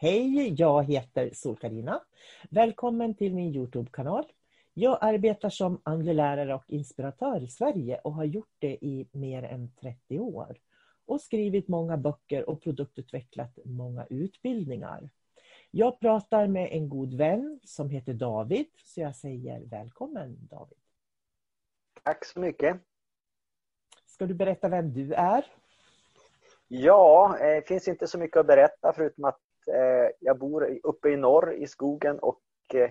Hej, jag heter Sol-Carina. Välkommen till min Youtube-kanal. Jag arbetar som andelärare och inspiratör i Sverige och har gjort det i mer än 30 år. Och skrivit många böcker och produktutvecklat många utbildningar. Jag pratar med en god vän som heter David, så jag säger välkommen David. Tack så mycket. Ska du berätta vem du är? Ja, det finns inte så mycket att berätta förutom att eh, jag bor uppe i norr i skogen och eh,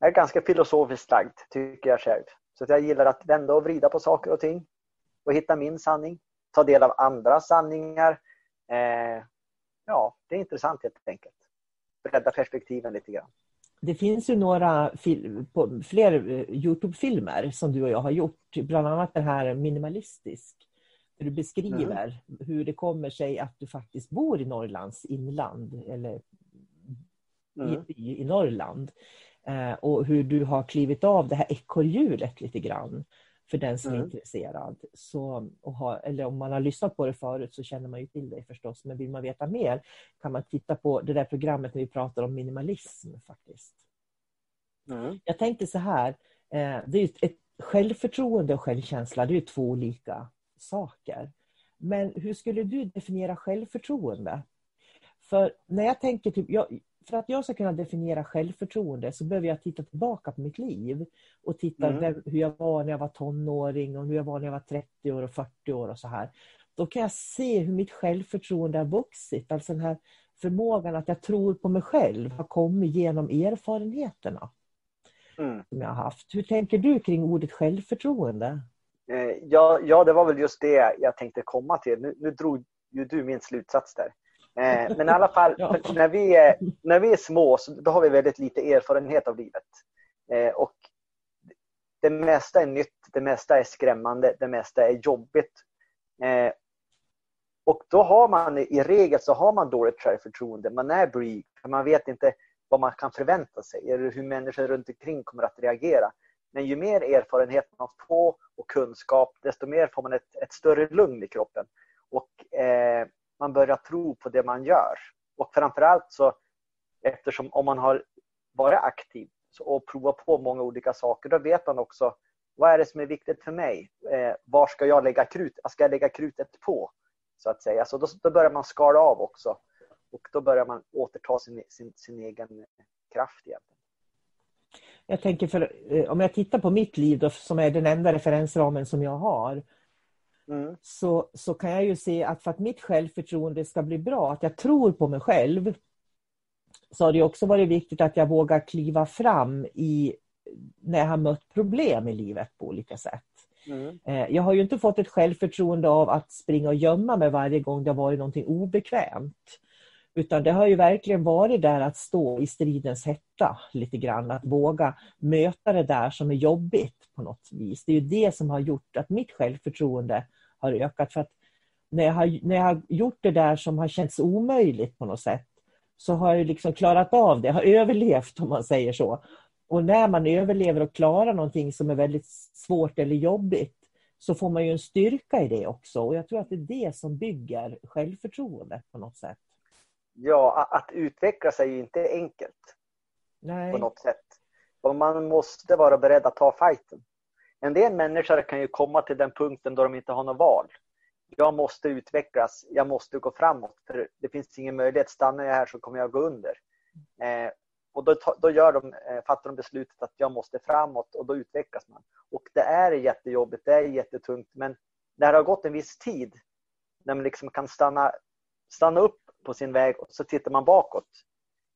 är ganska filosofiskt lagd, tycker jag själv. Så jag gillar att vända och vrida på saker och ting och hitta min sanning. Ta del av andras sanningar. ja, det är intressant helt enkelt. Bredda perspektiven lite grann. Det finns ju några fler Youtube-filmer som du och jag har gjort. Bland annat den här Minimalistisk. Där du beskriver mm. hur det kommer sig att du faktiskt bor i Norrlands inland. Eller mm. i, i Norrland. Eh, och hur du har klivit av det här ekorrhjulet lite grann. För den som mm. är intresserad. Så, och ha, eller om man har lyssnat på det förut så känner man ju till det förstås. Men vill man veta mer kan man titta på det där programmet när vi pratar om minimalism faktiskt. Mm. Jag tänkte så här, eh, det är ett, självförtroende och självkänsla det är två olika saker. Men hur skulle du definiera självförtroende? För när jag tänker typ, jag, för att jag ska kunna definiera självförtroende så behöver jag titta tillbaka på mitt liv och titta mm. hur jag var när jag var tonåring och hur jag var när jag var 30 år och 40 år och så här. Då kan jag se hur mitt självförtroende har vuxit. Alltså den här förmågan att jag tror på mig själv har kommit genom erfarenheterna mm. som jag har haft. Hur tänker du kring ordet självförtroende? Eh, ja, ja, det var väl just det jag tänkte komma till. Nu, nu drog ju du min slutsats där. Eh, men i alla fall, ja. när, vi är, när vi är små så då har vi väldigt lite erfarenhet av livet. Eh, och det mesta är nytt, det mesta är skrämmande, det mesta är jobbigt. Eh, och då har man i regel så har man dåligt självförtroende. Man är blyg, man vet inte vad man kan förvänta sig eller hur människor runt omkring kommer att reagera. Men ju mer erfarenhet man får och kunskap, desto mer får man ett, ett större lugn i kroppen. Och eh, man börjar tro på det man gör. Och framförallt så, eftersom om man har varit aktiv och provat på många olika saker, då vet man också vad är det som är viktigt för mig? Eh, var ska jag lägga krut? Ska jag lägga krutet på? Så att säga. Så då, då börjar man skala av också. Och då börjar man återta sin, sin, sin egen kraft igen. Jag tänker för, eh, om jag tittar på mitt liv då, som är den enda referensramen som jag har. Mm. Så, så kan jag ju se att för att mitt självförtroende ska bli bra, att jag tror på mig själv. Så har det också varit viktigt att jag vågar kliva fram i, när jag har mött problem i livet på olika sätt. Mm. Eh, jag har ju inte fått ett självförtroende av att springa och gömma mig varje gång det har varit någonting obekvämt. Utan det har ju verkligen varit där att stå i stridens hetta lite grann. Att våga möta det där som är jobbigt på något vis. Det är ju det som har gjort att mitt självförtroende har ökat. För att när jag har, när jag har gjort det där som har känts omöjligt på något sätt så har jag liksom klarat av det, har överlevt om man säger så. Och när man överlever och klarar någonting som är väldigt svårt eller jobbigt så får man ju en styrka i det också. Och jag tror att det är det som bygger självförtroendet på något sätt. Ja, att utvecklas är ju inte enkelt. Nej. På något sätt. Och man måste vara beredd att ta fighten. En del människor kan ju komma till den punkten då de inte har något val. Jag måste utvecklas, jag måste gå framåt. För det finns ingen möjlighet, stannar jag här så kommer jag gå under. Eh, och då, då gör de, eh, fattar de beslutet att jag måste framåt och då utvecklas man. Och det är jättejobbigt, det är jättetungt, men när det har gått en viss tid, när man liksom kan stanna, stanna upp på sin väg och så tittar man bakåt.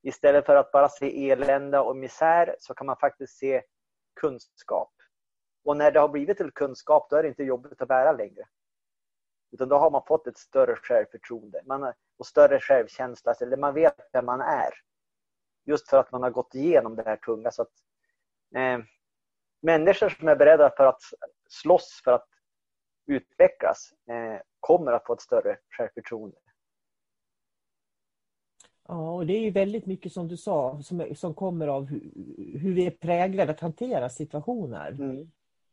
Istället för att bara se elände och misär så kan man faktiskt se kunskap. Och när det har blivit till kunskap, då är det inte jobbigt att bära längre. Utan då har man fått ett större självförtroende man, och större självkänsla, eller man vet vem man är. Just för att man har gått igenom det här tunga. Så att, eh, människor som är beredda för att slåss för att utvecklas eh, kommer att få ett större självförtroende. Ja, och det är ju väldigt mycket som du sa som, som kommer av hur, hur vi är präglade att hantera situationer. Mm.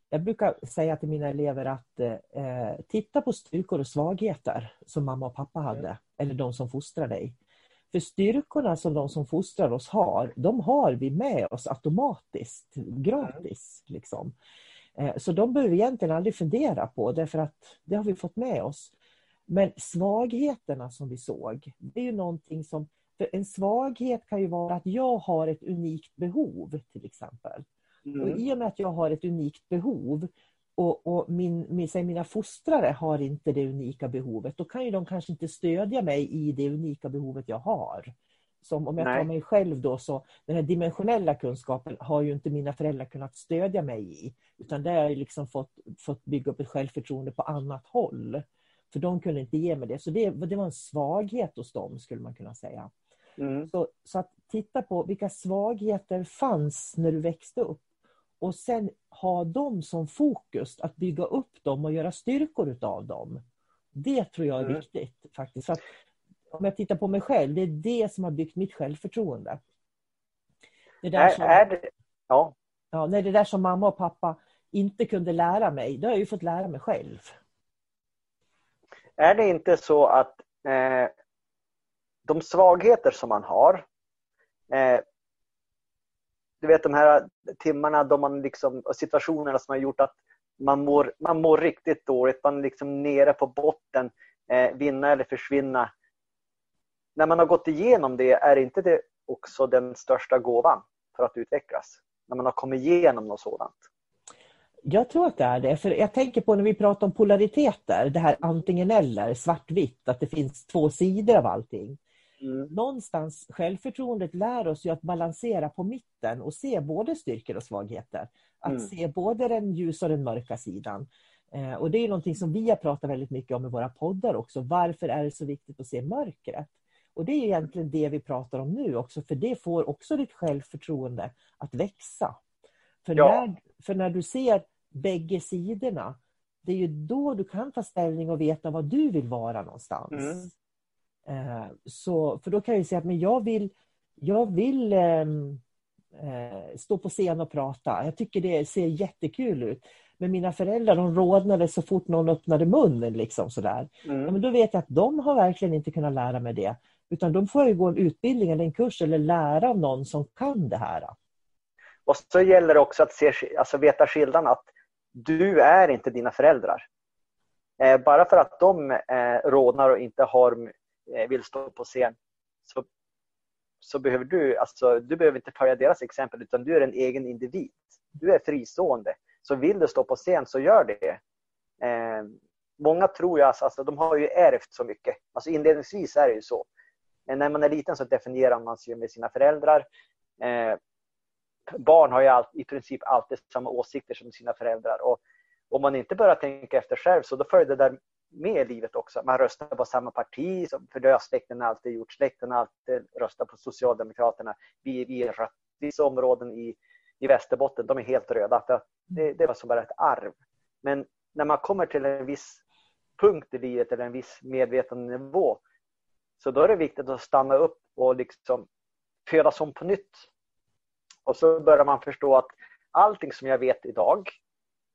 Jag brukar säga till mina elever att eh, titta på styrkor och svagheter som mamma och pappa hade, mm. eller de som fostrar dig. För styrkorna som de som fostrar oss har, de har vi med oss automatiskt, gratis. Mm. Liksom. Eh, så de behöver vi egentligen aldrig fundera på, därför att det har vi fått med oss. Men svagheterna som vi såg, det är ju någonting som... För en svaghet kan ju vara att jag har ett unikt behov, till exempel. Mm. Och I och med att jag har ett unikt behov och, och min, min, säg, mina fostrare har inte det unika behovet, då kan ju de kanske inte stödja mig i det unika behovet jag har. Som om jag tar mig själv då, så den här dimensionella kunskapen har ju inte mina föräldrar kunnat stödja mig i. Utan där har jag liksom fått, fått bygga upp ett självförtroende på annat håll. För de kunde inte ge mig det. Så det, det var en svaghet hos dem, skulle man kunna säga. Mm. Så, så att titta på vilka svagheter fanns när du växte upp och sen ha dem som fokus, att bygga upp dem och göra styrkor utav dem. Det tror jag är mm. viktigt faktiskt. För om jag tittar på mig själv, det är det som har byggt mitt självförtroende. Det där som, är, det, ja. Ja, nej, det där som mamma och pappa inte kunde lära mig, det har jag ju fått lära mig själv. Är det inte så att eh, de svagheter som man har eh, du vet de här timmarna då man liksom, och situationerna som har gjort att man mår, man mår riktigt dåligt, man är liksom nere på botten, eh, vinna eller försvinna. När man har gått igenom det, är inte det också den största gåvan för att utvecklas? När man har kommit igenom något sådant. Jag tror att det är det. För jag tänker på när vi pratar om polariteter, det här antingen eller, svartvitt, att det finns två sidor av allting. Mm. Någonstans, självförtroendet lär oss ju att balansera på mitten och se både styrkor och svagheter. Att mm. se både den ljusa och den mörka sidan. Eh, och det är någonting som vi har pratat väldigt mycket om i våra poddar också. Varför är det så viktigt att se mörkret? Och det är egentligen det vi pratar om nu också, för det får också ditt självförtroende att växa. För, ja. när, för när du ser bägge sidorna, det är ju då du kan ta ställning och veta vad du vill vara någonstans. Mm. Eh, så, för då kan jag säga att men jag vill, jag vill ehm, eh, stå på scen och prata. Jag tycker det ser jättekul ut. Men mina föräldrar de rodnade så fort någon öppnade munnen. Liksom, sådär. Mm. Ja, men då vet jag att de har verkligen inte kunnat lära mig det. Utan de får ju gå en utbildning eller en kurs eller lära av någon som kan det här. Och så gäller det också att se, alltså veta skillnaden att du är inte dina föräldrar. Eh, bara för att de eh, rådnar och inte har Eh, vill stå på scen så, så behöver du, alltså, du behöver inte följa deras exempel utan du är en egen individ. Du är fristående. Så vill du stå på scen så gör det. Eh, många tror jag, alltså, alltså, de har ju ärvt så mycket. Alltså inledningsvis är det ju så. Men när man är liten så definierar man sig med sina föräldrar. Eh, barn har ju all, i princip alltid samma åsikter som sina föräldrar. Och om man inte börjar tänka efter själv så då följer det där med i livet också. Man röstar på samma parti, för det har släkten alltid gjort. Släkten har alltid röstat på Socialdemokraterna. Vi, vi är rött. Vissa områden i, i Västerbotten, de är helt röda. För det, det var som bara ett arv. Men när man kommer till en viss punkt i livet eller en viss medvetandenivå så då är det viktigt att stanna upp och liksom födas om på nytt. Och så börjar man förstå att allting som jag vet idag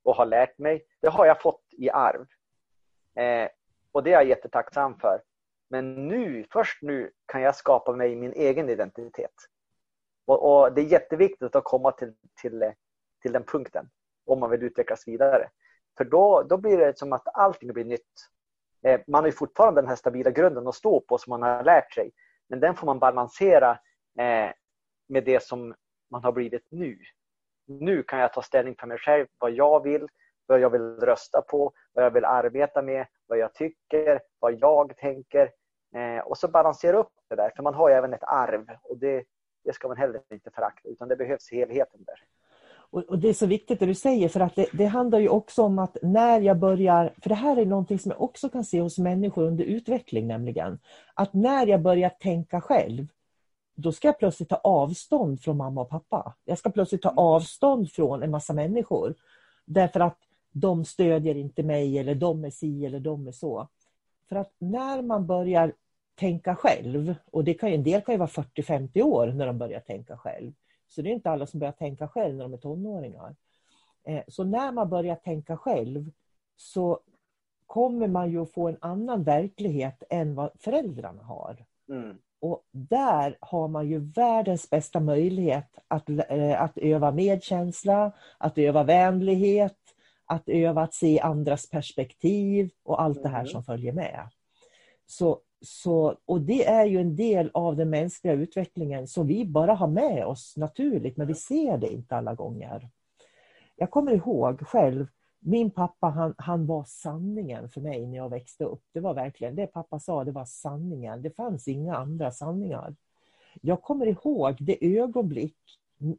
och har lärt mig, det har jag fått i arv. Eh, och det är jag jättetacksam för. Men nu, först nu kan jag skapa mig min egen identitet. Och, och det är jätteviktigt att komma till, till, eh, till den punkten om man vill utvecklas vidare. För då, då blir det som att allting blir nytt. Eh, man har ju fortfarande den här stabila grunden att stå på som man har lärt sig. Men den får man balansera eh, med det som man har blivit nu. Nu kan jag ta ställning för mig själv, vad jag vill, vad jag vill rösta på, vad jag vill arbeta med, vad jag tycker, vad jag tänker. Eh, och så balansera upp det där, för man har ju även ett arv och det, det ska man heller inte förakta, utan det behövs helheten där. Och, och, Det är så viktigt det du säger, för att det, det, handlar ju också om att när jag börjar, för det här är någonting som jag också kan se hos människor under utveckling nämligen, att när jag börjar tänka själv, då ska jag plötsligt ta avstånd från mamma och pappa. Jag ska plötsligt ta mm. avstånd från en massa människor. Därför att de stödjer inte mig eller de är si eller de är så. För att när man börjar tänka själv, och det kan ju, en del kan ju vara 40-50 år när de börjar tänka själv. Så det är inte alla som börjar tänka själv när de är tonåringar. Eh, så när man börjar tänka själv så kommer man ju att få en annan verklighet än vad föräldrarna har. Mm. Och där har man ju världens bästa möjlighet att, eh, att öva medkänsla, att öva vänlighet, att öva att se andras perspektiv och allt det här mm. som följer med. Så, så, och det är ju en del av den mänskliga utvecklingen som vi bara har med oss naturligt, men vi ser det inte alla gånger. Jag kommer ihåg själv, min pappa han, han var sanningen för mig när jag växte upp. Det var verkligen det pappa sa, det var sanningen. Det fanns inga andra sanningar. Jag kommer ihåg det ögonblick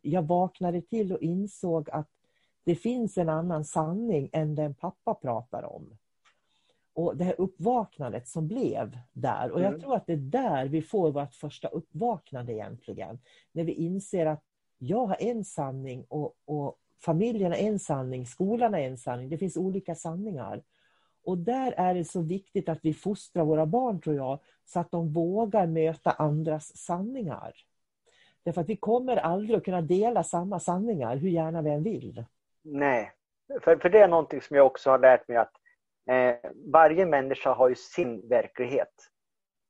jag vaknade till och insåg att det finns en annan sanning än den pappa pratar om. Och det här uppvaknandet som blev där. Och jag mm. tror att det är där vi får vårt första uppvaknande egentligen. När vi inser att jag har en sanning och, och familjen har en sanning, skolan har en sanning. Det finns olika sanningar. Och där är det så viktigt att vi fostrar våra barn, tror jag, så att de vågar möta andras sanningar. Därför att vi kommer aldrig att kunna dela samma sanningar, hur gärna vi än vill. Nej, för, för det är någonting som jag också har lärt mig att eh, varje människa har ju sin verklighet.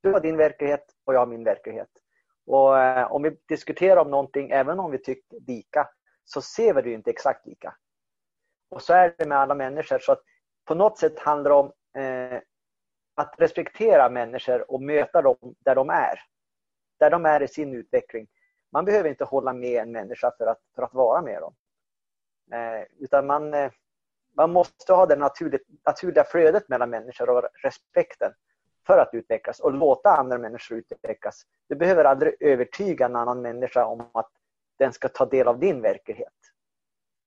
Du har din verklighet och jag har min verklighet. Och eh, om vi diskuterar om någonting, även om vi tycker lika, så ser vi det ju inte exakt lika. Och så är det med alla människor. Så att på något sätt handlar det om eh, att respektera människor och möta dem där de är. Där de är i sin utveckling. Man behöver inte hålla med en människa för att, för att vara med dem. Eh, utan man, eh, man måste ha det naturligt, naturliga flödet mellan människor och respekten för att utvecklas och låta andra människor utvecklas. Du behöver aldrig övertyga en annan människa om att den ska ta del av din verklighet.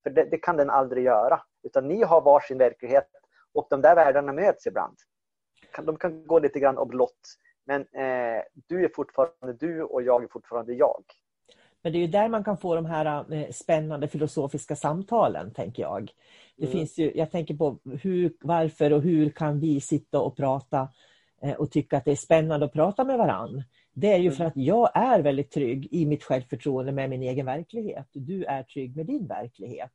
För det, det kan den aldrig göra. Utan ni har varsin verklighet och de där världarna möts ibland. De kan gå lite grann blott. Men eh, du är fortfarande du och jag är fortfarande jag. Men det är ju där man kan få de här eh, spännande filosofiska samtalen, tänker jag. Det mm. finns ju, jag tänker på hur, varför och hur kan vi sitta och prata eh, och tycka att det är spännande att prata med varann. Det är ju för mm. att jag är väldigt trygg i mitt självförtroende med min egen verklighet. Du är trygg med din verklighet.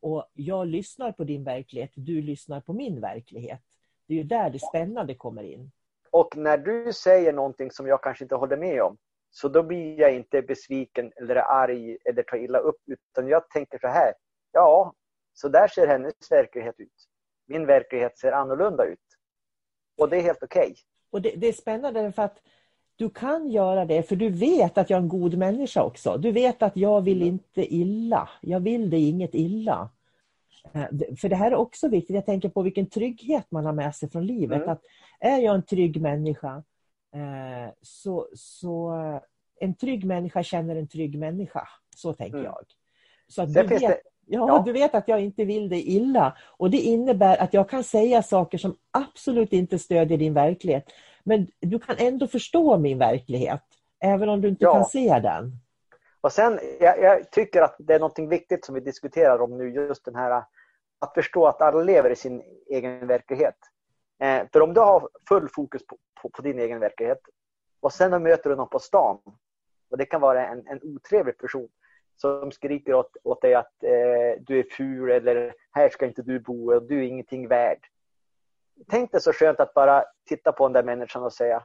Och jag lyssnar på din verklighet, du lyssnar på min verklighet. Det är ju där det spännande kommer in. Och när du säger någonting som jag kanske inte håller med om, så då blir jag inte besviken eller arg eller tar illa upp, utan jag tänker så här. Ja, så där ser hennes verklighet ut. Min verklighet ser annorlunda ut. Och det är helt okej. Okay. Och det, det, är spännande för att du kan göra det, för du vet att jag är en god människa också. Du vet att jag vill mm. inte illa. Jag vill dig inget illa. Eh, för det här är också viktigt. Jag tänker på vilken trygghet man har med sig från livet. Mm. Att är jag en trygg människa så, så en trygg människa känner en trygg människa. Så tänker mm. jag. Så att du vet, det... ja, ja, du vet att jag inte vill dig illa. Och det innebär att jag kan säga saker som absolut inte stödjer din verklighet. Men du kan ändå förstå min verklighet, även om du inte ja. kan se den. Och sen, jag, jag, tycker att det är något viktigt som vi diskuterar om nu, just den här att förstå att alla lever i sin egen verklighet. Eh, för om du har full fokus på, på, på, din egen verklighet och sen möter du någon på stan och det kan vara en, en otrevlig person. som skriker åt, åt dig att eh, du är ful eller här ska inte du bo och du är ingenting värd. Tänk dig så skönt att bara titta på den där människan och säga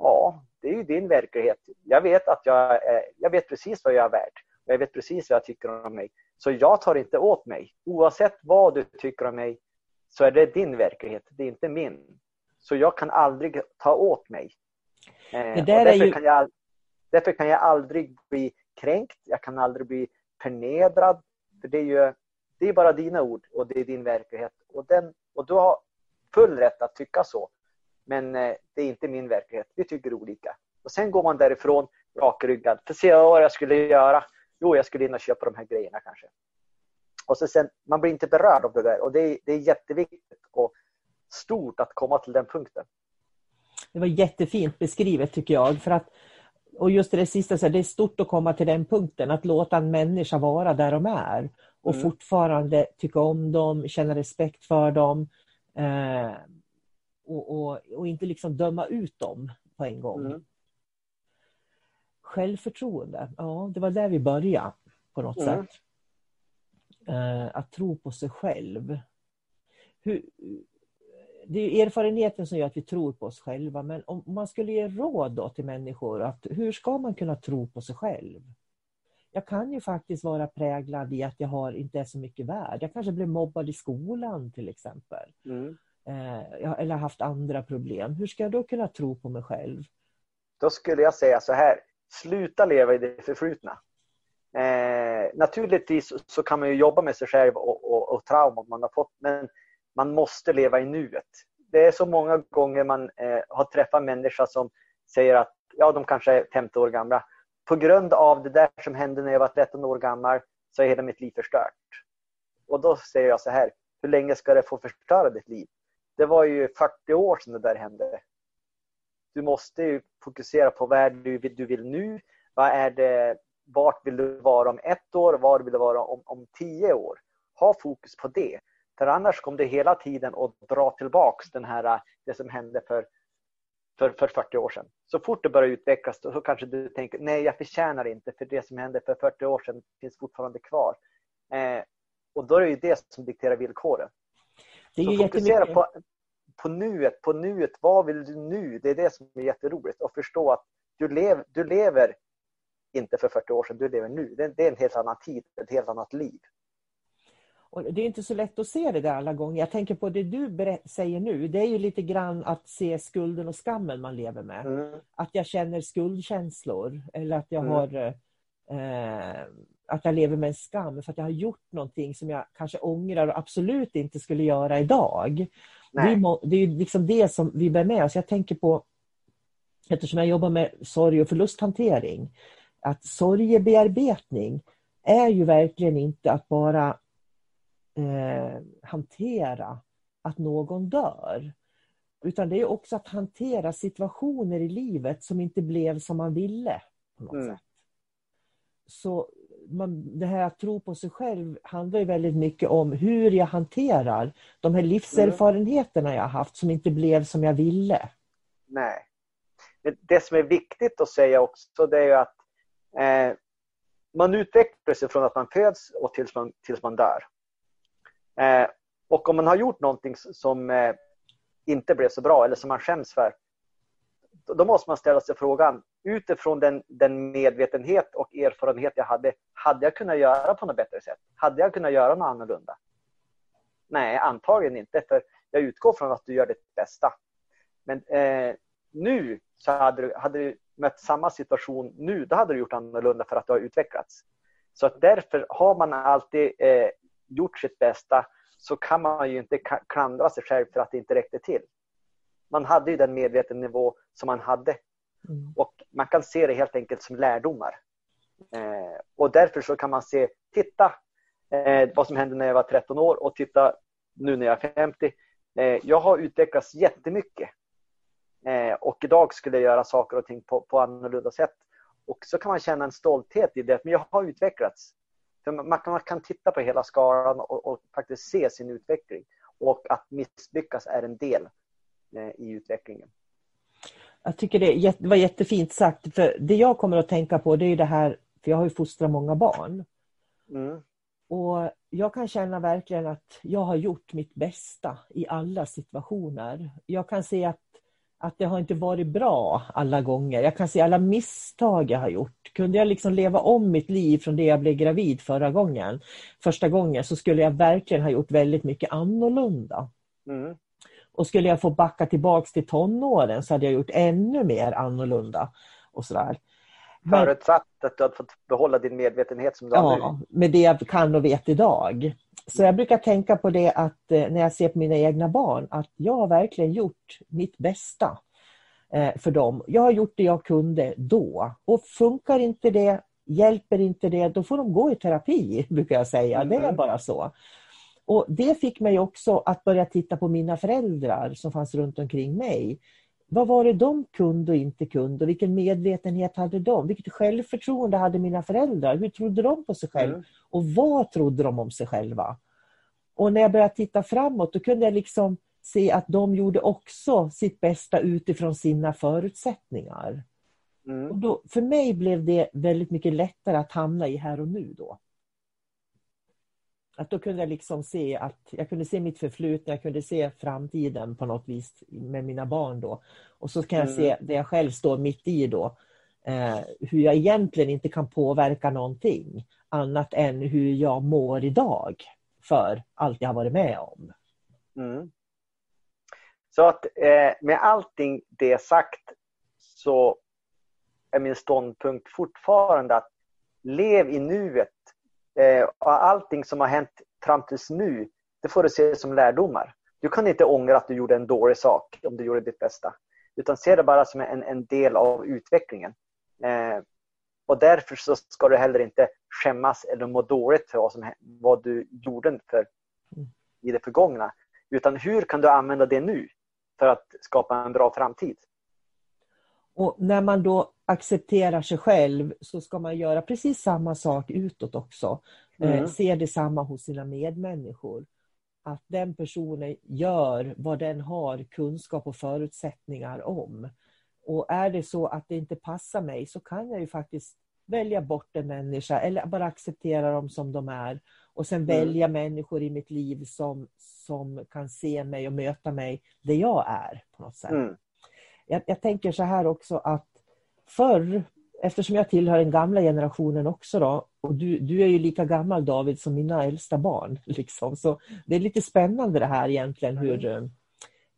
ja, det är ju din verklighet. Jag vet att jag, eh, jag vet precis vad jag är värd. Och Jag vet precis vad jag tycker om mig. Så jag tar inte åt mig. Oavsett vad du tycker om mig så är det din verklighet, det är inte min. Så jag kan aldrig ta åt mig. Eh, därför, ju... kan jag, därför kan jag aldrig bli kränkt, jag kan aldrig bli förnedrad. För det är ju det är bara dina ord och det är din verklighet. Och, den, och du har full rätt att tycka så. Men eh, det är inte min verklighet. Vi tycker olika. Och sen går man därifrån rakryggad. För se vad jag skulle göra. Jo, jag skulle in och köpa de här grejerna kanske. Och så sen, man blir inte berörd av det där. Och det är, det är jätteviktigt och stort att komma till den punkten. Det var jättefint beskrivet tycker jag. För att, och just det sista, så här, det är stort att komma till den punkten. Att låta en människa vara där de är. Och mm. fortfarande tycka om dem, känna respekt för dem. Eh, och, och, och, inte liksom döma ut dem på en gång. Mm. Självförtroende, ja det var där vi började på något mm. sätt. Eh, att tro på sig själv. Hur, det är erfarenheten som gör att vi tror på oss själva. Men om man skulle ge råd då till människor, att hur ska man kunna tro på sig själv? Jag kan ju faktiskt vara präglad i att jag har, inte är så mycket värd. Jag kanske blev mobbad i skolan till exempel. Mm. Eh, eller haft andra problem. Hur ska jag då kunna tro på mig själv? Då skulle jag säga så här, sluta leva i det förflutna. Eh, naturligtvis så kan man ju jobba med sig själv och, och, och trauma man har fått, men man måste leva i nuet. Det är så många gånger man eh, har träffat människor som säger att ja, de kanske är 50 år gamla. På grund av det där som hände när jag var 13 år gammal så är hela mitt liv förstört. Och då säger jag så här, hur länge ska det få förstöra ditt liv? Det var ju 40 år sedan det där hände. Du måste ju fokusera på vad du, du vill nu. Vad är det, vart vill du vara om ett år? Var vill du vara om, om tio år? Ha fokus på det. För annars kommer det hela tiden att dra tillbaks den här, det som hände för, för, för 40 år sedan. Så fort det börjar utvecklas så kanske du tänker nej jag förtjänar inte för det som hände för 40 år sedan finns fortfarande kvar. Eh, och då är det ju det som dikterar villkoren. Det är så fokusera på, på nuet, på nuet. Vad vill du nu? Det är det som är jätteroligt. Att förstå att du, lev, du lever inte för 40 år sedan, du lever nu. Det, det är en helt annan tid, ett helt annat liv. Och det är inte så lätt att se det där alla gånger. Jag tänker på det du säger nu. Det är ju lite grann att se skulden och skammen man lever med. Mm. Att jag känner skuldkänslor eller att jag mm. har eh, att jag lever med en skam för att jag har gjort någonting som jag kanske ångrar och absolut inte skulle göra idag. Nej. Det är liksom det som vi bär med oss. Jag tänker på, eftersom jag jobbar med sorg och förlusthantering, att sorgebearbetning är ju verkligen inte att bara eh, hantera att någon dör. Utan det är också att hantera situationer i livet som inte blev som man ville. på något mm. sätt. Så man, det här att tro på sig själv handlar ju väldigt mycket om hur jag hanterar de här livserfarenheterna jag haft som inte blev som jag ville. Nej. Det som är viktigt att säga också det är att eh, man utvecklar sig från att man föds och tills man, tills man dör. Eh, och om man har gjort någonting som eh, inte blev så bra eller som man skäms för, då måste man ställa sig frågan utifrån den, den medvetenhet och erfarenhet jag hade, hade jag kunnat göra på något bättre sätt? Hade jag kunnat göra något annorlunda? Nej, antagligen inte, för jag utgår från att du gör ditt bästa. Men eh, nu så hade du, hade du mött samma situation nu, då hade du gjort annorlunda för att du har utvecklats. Så att därför har man alltid eh, gjort sitt bästa så kan man ju inte klandra sig själv för att det inte räckte till. Man hade ju den medveten nivå som man hade. Mm. Och man kan se det helt enkelt som lärdomar. Eh, och därför så kan man se, titta eh, vad som hände när jag var 13 år och titta nu när jag är 50. Eh, jag har utvecklats jättemycket. Eh, och idag skulle jag göra saker och ting på, på annorlunda sätt. Och så kan man känna en stolthet i det, men jag har utvecklats. För man, kan, man kan titta på hela skalan och, och, faktiskt se sin utveckling. Och att misslyckas är en del eh, i utvecklingen. Jag tycker det var jättefint sagt. För Det jag kommer att tänka på det är det här För jag har ju fostrat många barn. Mm. Och jag kan känna verkligen att jag har gjort mitt bästa i alla situationer. Jag kan se att, att det har inte varit bra alla gånger. Jag kan se alla misstag jag har gjort. Kunde jag liksom leva om mitt liv från det jag blev gravid förra gången, första gången, så skulle jag verkligen ha gjort väldigt mycket annorlunda. Mm. Och skulle jag få backa tillbaks till tonåren så hade jag gjort ännu mer annorlunda. Och sådär. Förutsatt att du hade fått behålla din medvetenhet som du ja, har nu. med det jag kan och vet idag. Så jag brukar tänka på det att eh, när jag ser på mina egna barn, att jag har verkligen gjort mitt bästa eh, för dem. Jag har gjort det jag kunde då. Och funkar inte det, hjälper inte det, då får de gå i terapi, brukar jag säga. Det är Mm. bara så. Och Det fick mig också att börja titta på mina föräldrar som fanns runt omkring mig. Vad var det de kunde och inte kunde? Och vilken medvetenhet hade de? Vilket självförtroende hade mina föräldrar? Hur trodde de på sig själva? Mm. Och vad trodde de om sig själva? Och när jag började titta framåt då kunde jag liksom se att de gjorde också sitt bästa utifrån sina förutsättningar. Och Mm. då, för mig blev det väldigt mycket lättare att hamna i här och nu då. Att då kunde jag liksom se att jag kunde se mitt förflutna, jag kunde se framtiden på något vis med mina barn då. Och så kan jag Mm. se det jag själv står mitt i då. Eh, hur jag egentligen inte kan påverka någonting annat än hur jag mår idag för allt jag har varit med om. Mm. Så att eh, med allting det sagt så är min ståndpunkt fortfarande att lev i nuet. Eh, och allting som har hänt fram tills nu, det får du se som lärdomar. Du kan inte ångra att du gjorde en dålig sak om du gjorde ditt bästa. Utan se det bara som en, en del av utvecklingen. Eh, och därför så ska du heller inte skämmas eller må dåligt för vad, som, vad du gjorde för, i det förgångna. Utan hur kan du använda det nu för att skapa en bra framtid? Och när man då accepterar sig själv så ska man göra precis samma sak utåt också. Mm. Eh, se detsamma hos sina medmänniskor. Att den personen gör vad den har kunskap och förutsättningar om. Och är det så att det inte passar mig så kan jag ju faktiskt välja bort en människa eller bara acceptera dem som de är. Och sen välja människor i mitt liv som, som kan se mig och möta mig där jag är på något sätt. Mm. Jag, jag tänker så här också att förr, eftersom jag tillhör den gamla generationen också då, och du, du är ju lika gammal David som mina äldsta barn. Liksom. Så det är lite spännande det här egentligen hur, eh,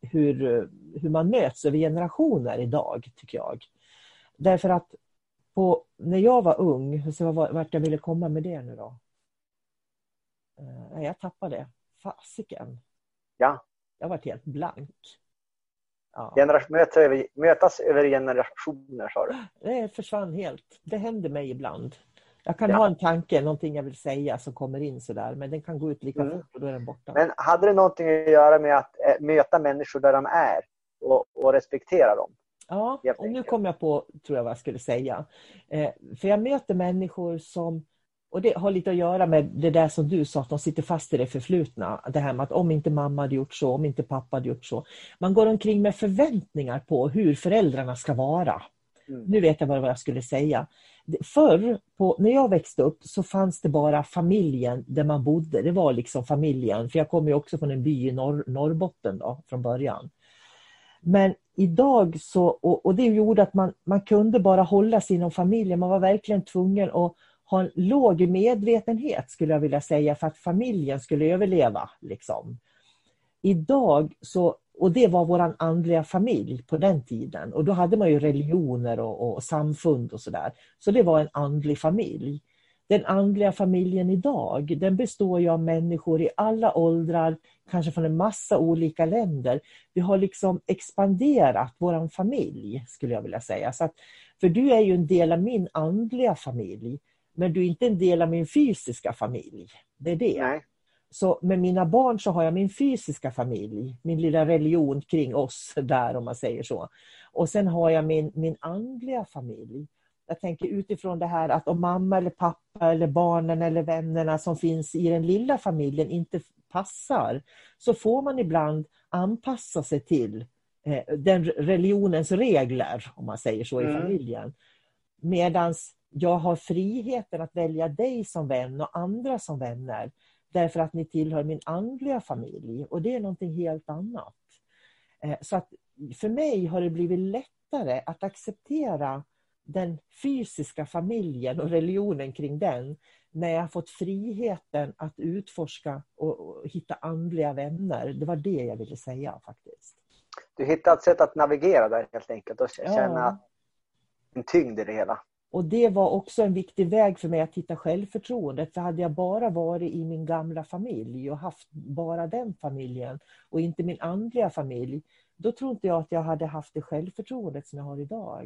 hur, eh, hur man möts över generationer idag, tycker jag. Därför att på, när jag var ung, så var, vart jag ville komma med det nu då? Eh, jag tappade det. Fasiken. Ja. Jag varit helt blank. Ja. Mötas, över, mötas över generationer, sa du. Det försvann helt. Det händer mig ibland. Jag kan Ja. ha en tanke, någonting jag vill säga som kommer in sådär, men den kan gå ut lika Mm. fort och då är den borta. Men hade det någonting att göra med att eh, möta människor där de är och, och respektera dem? ja, och nu kom jag på, tror jag vad jag skulle säga. Eh, för jag möter människor som, och det har lite att göra med det där som du sa, att de sitter fast i det förflutna. Det här med att om inte mamma hade gjort så, om inte pappa hade gjort så. Man går omkring med förväntningar på hur föräldrarna ska vara. Mm. Nu vet jag vad jag skulle säga. Förr, på, när jag växte upp, så fanns det bara familjen där man bodde. Det var liksom familjen, för jag kommer ju också från en by i Norr, Norrbotten då, från början. Men idag så, och, och det gjorde att man, man kunde bara hålla sig inom familjen. Man var verkligen tvungen att ha en låg medvetenhet skulle jag vilja säga för att familjen skulle överleva. Liksom. Idag så, och det var vår andliga familj på den tiden och då hade man ju religioner och, och samfund och sådär. Så det var en andlig familj. Den andliga familjen idag, den består ju av människor i alla åldrar, kanske från en massa olika länder. Vi har liksom expanderat vår familj, skulle jag vilja säga. Så att, för du är ju en del av min andliga familj, men du är inte en del av min fysiska familj. Det är det. Nej. Så med mina barn så har jag min fysiska familj, min lilla religion kring oss där om man säger så. Och sen har jag min, min andliga familj. Jag tänker utifrån det här att om mamma eller pappa eller barnen eller vännerna som finns i den lilla familjen inte passar så får man ibland anpassa sig till eh, den religionens regler om man säger så i Mm. familjen. Medans jag har friheten att välja dig som vän och andra som vänner därför att ni tillhör min andliga familj och det är någonting helt annat. Eh, så att för mig har det blivit lättare att acceptera den fysiska familjen och religionen kring den när jag fått friheten att utforska och, hitta andliga vänner. Det var det jag ville säga faktiskt. Du hittade ett sätt att navigera där helt enkelt och känna ja. en tyngd i det hela. Och det var också en viktig väg för mig att hitta självförtroendet. För hade jag bara varit i min gamla familj och haft bara den familjen och inte min andliga familj, då tror inte jag att jag hade haft det självförtroendet som jag har idag.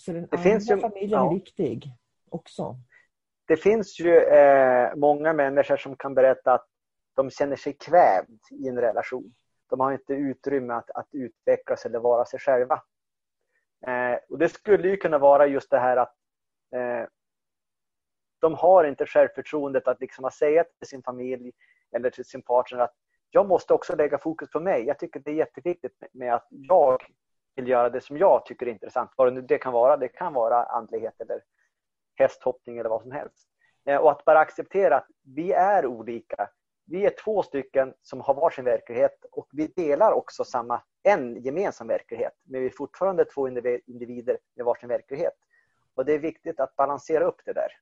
Så den det finns ju, familjen ja. är viktig också. Det finns ju eh, många människor som kan berätta att de känner sig kvävd i en relation. De har inte utrymme att, att utvecklas eller vara sig själva. Eh, och Det skulle ju kunna vara just det här att eh, de har inte självförtroendet att liksom säga till sin familj eller till sin partner att jag måste också lägga fokus på mig. Jag tycker det är jätteviktigt med att jag vill göra det som jag tycker är intressant. Vad det nu kan vara. Det kan vara andlighet eller hästhoppning eller vad som helst. Eh, och att bara acceptera att vi är olika. Vi är två stycken som har varsin verklighet och vi delar också samma, en gemensam verklighet. Men vi är fortfarande två individer med varsin verklighet. Och det är viktigt att balansera upp det där.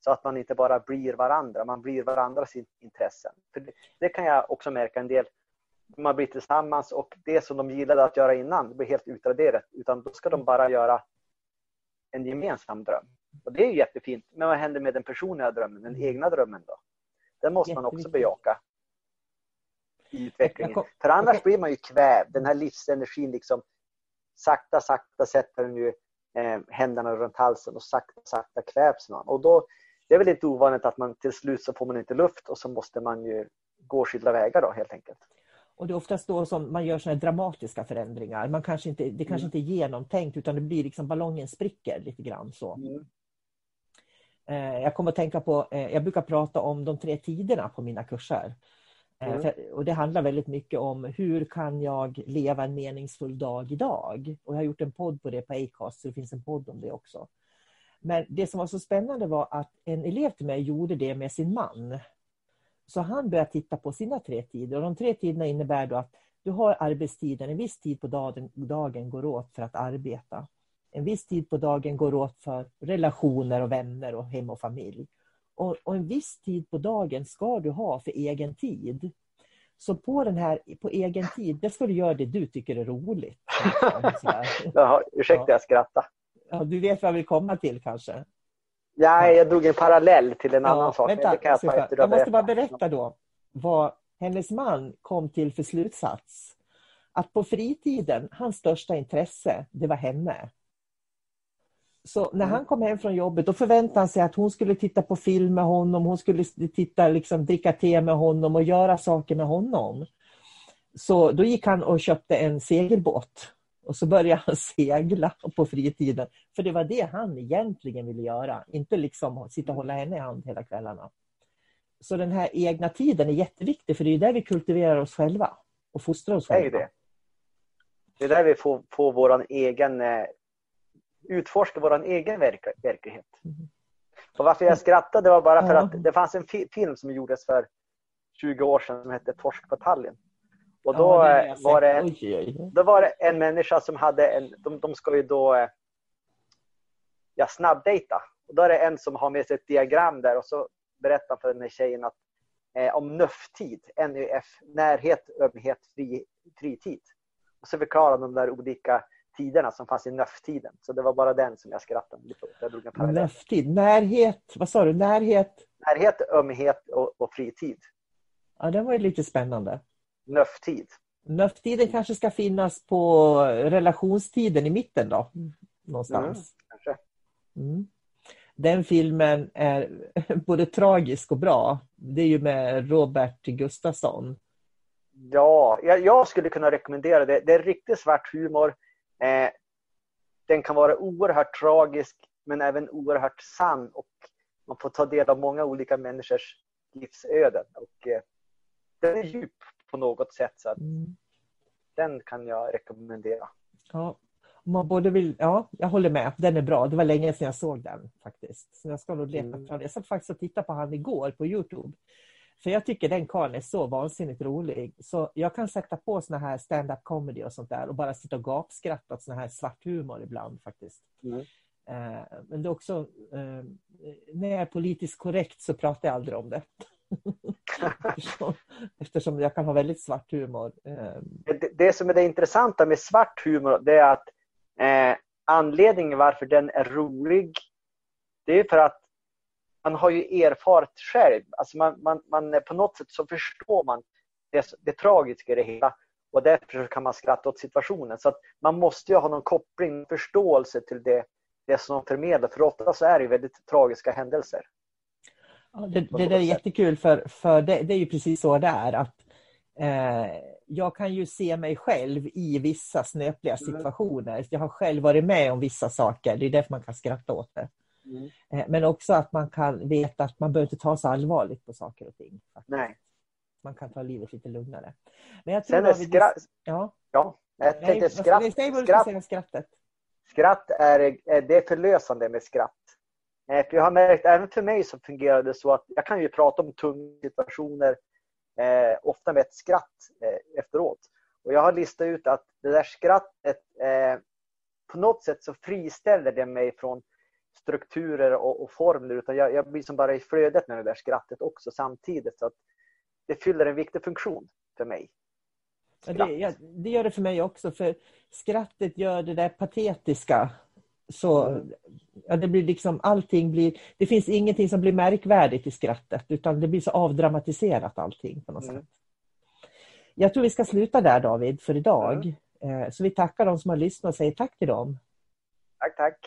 Så att man inte bara blir varandra, man blir varandras intressen. För det, det kan jag också märka en del, man blir tillsammans och det som de gillade att göra innan blir helt utraderat. Utan då ska de bara göra en gemensam dröm. Och det är jättefint. Men vad händer med den personliga drömmen, den egna drömmen då? Den måste man också bejaka i utvecklingen. För annars blir man ju kvävd. Den här livsenergin liksom sakta, sakta sätter den ju eh, händerna runt halsen och sakta, sakta kvävs man. Och då, det är väl inte ovanligt att man till slut så får man inte luft och så måste man ju gå skilda vägar då helt enkelt. Och det är oftast då som man gör såna dramatiska förändringar. Man kanske inte, det kanske mm. inte är genomtänkt utan det blir liksom ballongen spricker lite grann så. Mm. Eh, jag kommer att tänka på, eh, jag brukar prata om de tre tiderna på mina kurser. Eh, mm. Och Det handlar väldigt mycket om hur kan jag leva en meningsfull dag idag? Och jag har gjort en podd på det på Acast, så det finns en podd om det också. Men det som var så spännande var att en elev till mig gjorde det med sin man. Så han började titta på sina tre tider. Och de tre tiderna innebär då att du har arbetstiden, en viss tid på dagen, dagen går åt för att arbeta. En viss tid på dagen går åt för relationer och vänner och hem och familj. Och, och en viss tid på dagen ska du ha för egen tid. Så på den här, på egen tid, det ska du göra det du tycker är roligt. Jaha, ursäkta, ja. jag skrattar. Ja, du vet vad jag vill komma till kanske? Ja, jag drog en parallell till en ja, annan sak. Vänta, jag, jag, jag måste bara berätta då vad hennes man kom till för slutsats. Att på fritiden, hans största intresse, det var henne. Så när mm. han kom hem från jobbet då förväntade han sig att hon skulle titta på film med honom, hon skulle titta, liksom, dricka te med honom och göra saker med honom. Så då gick han och köpte en segelbåt och så började han segla på fritiden. För det var det han egentligen ville göra, inte liksom sitta och hålla henne i hand hela kvällarna. Så den här egna tiden är jätteviktig för det är där vi kultiverar oss själva och fostrar oss själva. Det är, det. det är där vi får, får vår egen eh, utforska vår egen verk verklighet. Mm. Och varför jag skrattade var bara för att det fanns en fi film som gjordes för 20 år sedan som hette Torsk på Tallinn. Och då, ja, var det, en, då var det en människa som hade en, de, de ska ju då eh, ja, snabbdejta. Och då är det en som har med sig ett diagram där och så berättar för den här tjejen att, eh, om NÖF-tid, NÖF, närhet, ömhet, fri, fritid. Och så förklarar de där olika tiderna som fanns i NÖF-tiden. Så det var bara den som jag skrattade lite åt. Jag drog en NÖF-tid, närhet, vad sa du, närhet? Närhet, ömhet och, och fritid. Ja, det var ju lite spännande. NÖF-tid. NÖF-tiden kanske ska finnas på relationstiden i mitten då? Någonstans. Mm, kanske. Mm. Den filmen är både tragisk och bra. Det är ju med Robert Gustafsson. Ja, jag, jag skulle kunna rekommendera det. Det är riktigt svart humor. Eh, den kan vara oerhört tragisk men även oerhört sann och man får ta del av många olika människors livsöden. Och, eh, den är djup på något sätt så mm. den kan jag rekommendera. Ja, man både vill, ja, jag håller med. Den är bra. Det var länge sedan jag såg den faktiskt. Så jag ska nog leta mm. fram Jag satt faktiskt och tittade på han igår på Youtube. För jag tycker den karln är så vansinnigt rolig. Så jag kan sätta på såna här stand-up comedy och sånt där och bara sitta och gapskratta åt sån här svart humor ibland faktiskt. Mm. Eh, men det är också, eh, när jag är politiskt korrekt så pratar jag aldrig om det. eftersom, eftersom, jag kan ha väldigt svart humor. Eh. Det, det, som är det intressanta med svart humor det är att eh, anledningen varför den är rolig det är för att man har ju erfarit själv. Alltså man, man, man, på något sätt så förstår man det, det tragiska i det hela och därför kan man skratta åt situationen. Så att man måste ju ha någon koppling, förståelse till det, det som de förmedlar. För ofta så är det väldigt tragiska händelser. Ja, det, det där är jättekul för, för det, det, är ju precis så det är. Att, eh, jag kan ju se mig själv i vissa snöpliga mm. situationer. Jag har själv varit med om vissa saker. Det är därför man kan skratta åt det. Mm. Eh, men också att man kan veta att man behöver inte ta så allvarligt på saker och ting. Nej. Man kan ta livet lite lugnare. Men jag tror Sen är skratt... Ja. ja, jag tänkte Nej, skratt... Säg vad du skratt... Säga skrattet. Skratt är, det är förlösande med skratt. Eh, för jag har märkt, även för mig så fungerar det så att jag kan ju prata om tunga situationer eh, ofta med ett skratt eh, efteråt. Och jag har listat ut att det där skrattet eh, på något sätt så friställer det mig från strukturer och, och formler utan jag, jag blir som bara i flödet med det där skrattet också samtidigt. Så att det fyller en viktig funktion för mig. Ja, det, ja, det, gör det för mig också för skrattet gör det där patetiska. Så ja, det blir liksom allting blir, det finns ingenting som blir märkvärdigt i skrattet utan det blir så avdramatiserat allting på något mm. sätt. Jag tror vi ska sluta där David för idag. Mm. Eh, så vi tackar de som har lyssnat och säger tack till dem. Tack, tack.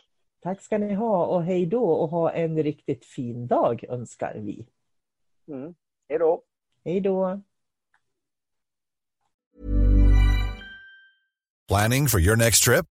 Tack ska ni ha och hej då och ha en riktigt fin dag önskar vi. Mm. Hej då. Hej då. Planning for your next trip?